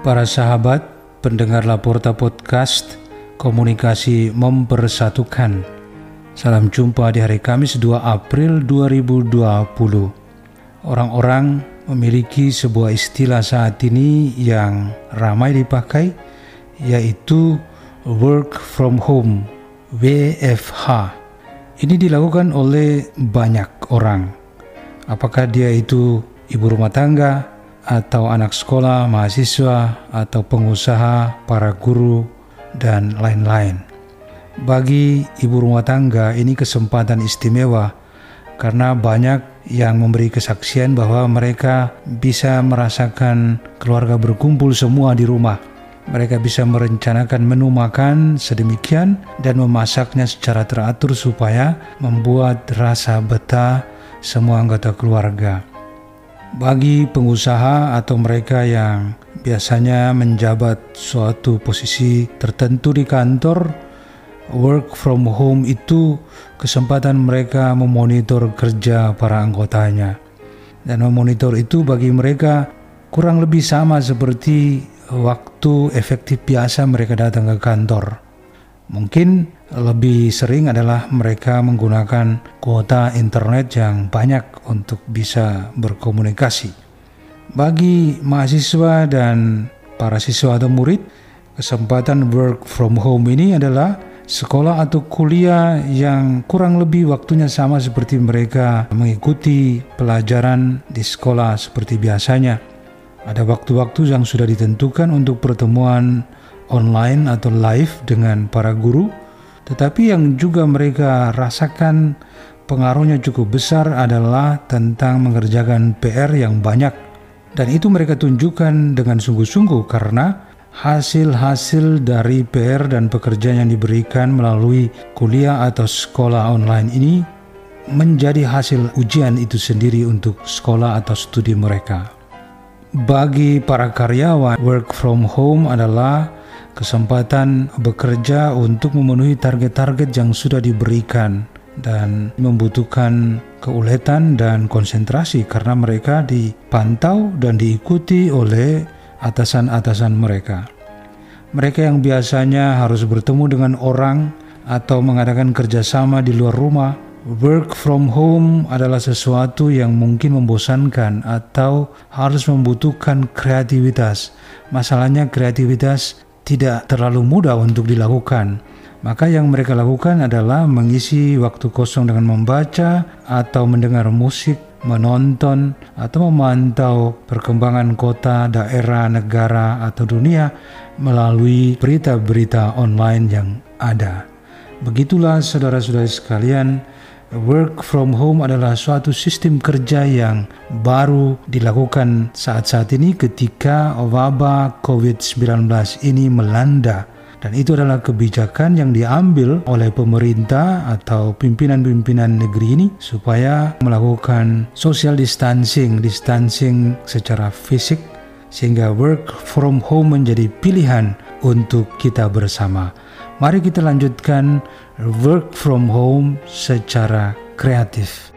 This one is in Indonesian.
Para sahabat, pendengar Laporta Podcast, komunikasi mempersatukan. Salam jumpa di hari Kamis 2 April 2020. Orang-orang memiliki sebuah istilah saat ini yang ramai dipakai, yaitu work from home, WFH. Ini dilakukan oleh banyak orang. Apakah dia itu ibu rumah tangga, atau anak sekolah, mahasiswa, atau pengusaha, para guru, dan lain-lain. Bagi ibu rumah tangga, ini kesempatan istimewa karena banyak yang memberi kesaksian bahwa mereka bisa merasakan keluarga berkumpul semua di rumah. Mereka bisa merencanakan menu makan sedemikian dan memasaknya secara teratur supaya membuat rasa betah semua anggota keluarga. Bagi pengusaha atau mereka yang biasanya menjabat suatu posisi tertentu di kantor, work from home itu kesempatan mereka memonitor kerja para anggotanya. Dan memonitor itu bagi mereka kurang lebih sama seperti waktu efektif biasa mereka datang ke kantor. Mungkin lebih sering adalah mereka menggunakan kuota internet yang banyak untuk bisa berkomunikasi. Bagi mahasiswa dan para siswa atau murid, kesempatan work from home ini adalah sekolah atau kuliah yang kurang lebih waktunya sama seperti mereka mengikuti pelajaran di sekolah seperti biasanya. Ada waktu-waktu yang sudah ditentukan untuk pertemuan online atau live dengan para guru, tetapi yang juga mereka rasakan pengaruhnya cukup besar adalah tentang mengerjakan PR yang banyak. Dan itu mereka tunjukkan dengan sungguh-sungguh karena hasil-hasil dari PR dan pekerjaan yang diberikan melalui kuliah atau sekolah online ini menjadi hasil ujian itu sendiri untuk sekolah atau studi mereka. Bagi para karyawan, work from home adalah kesempatan bekerja untuk memenuhi target-target yang sudah diberikan dan membutuhkan keuletan dan konsentrasi karena mereka dipantau dan diikuti oleh atasan-atasan mereka. Mereka yang biasanya harus bertemu dengan orang atau mengadakan kerjasama di luar rumah, work from home adalah sesuatu yang mungkin membosankan atau harus membutuhkan kreativitas. Masalahnya kreativitas tidak terlalu mudah untuk dilakukan. Maka yang mereka lakukan adalah mengisi waktu kosong dengan membaca atau mendengar musik, menonton atau memantau perkembangan kota, daerah, negara atau dunia melalui berita-berita online yang ada. Begitulah saudara-saudari sekalian, work from home adalah suatu sistem kerja yang baru dilakukan saat-saat ini ketika wabah COVID-19 ini melanda dan itu adalah kebijakan yang diambil oleh pemerintah atau pimpinan-pimpinan negeri ini supaya melakukan social distancing, distancing secara fisik sehingga work from home menjadi pilihan untuk kita bersama. Mari kita lanjutkan work from home secara kreatif.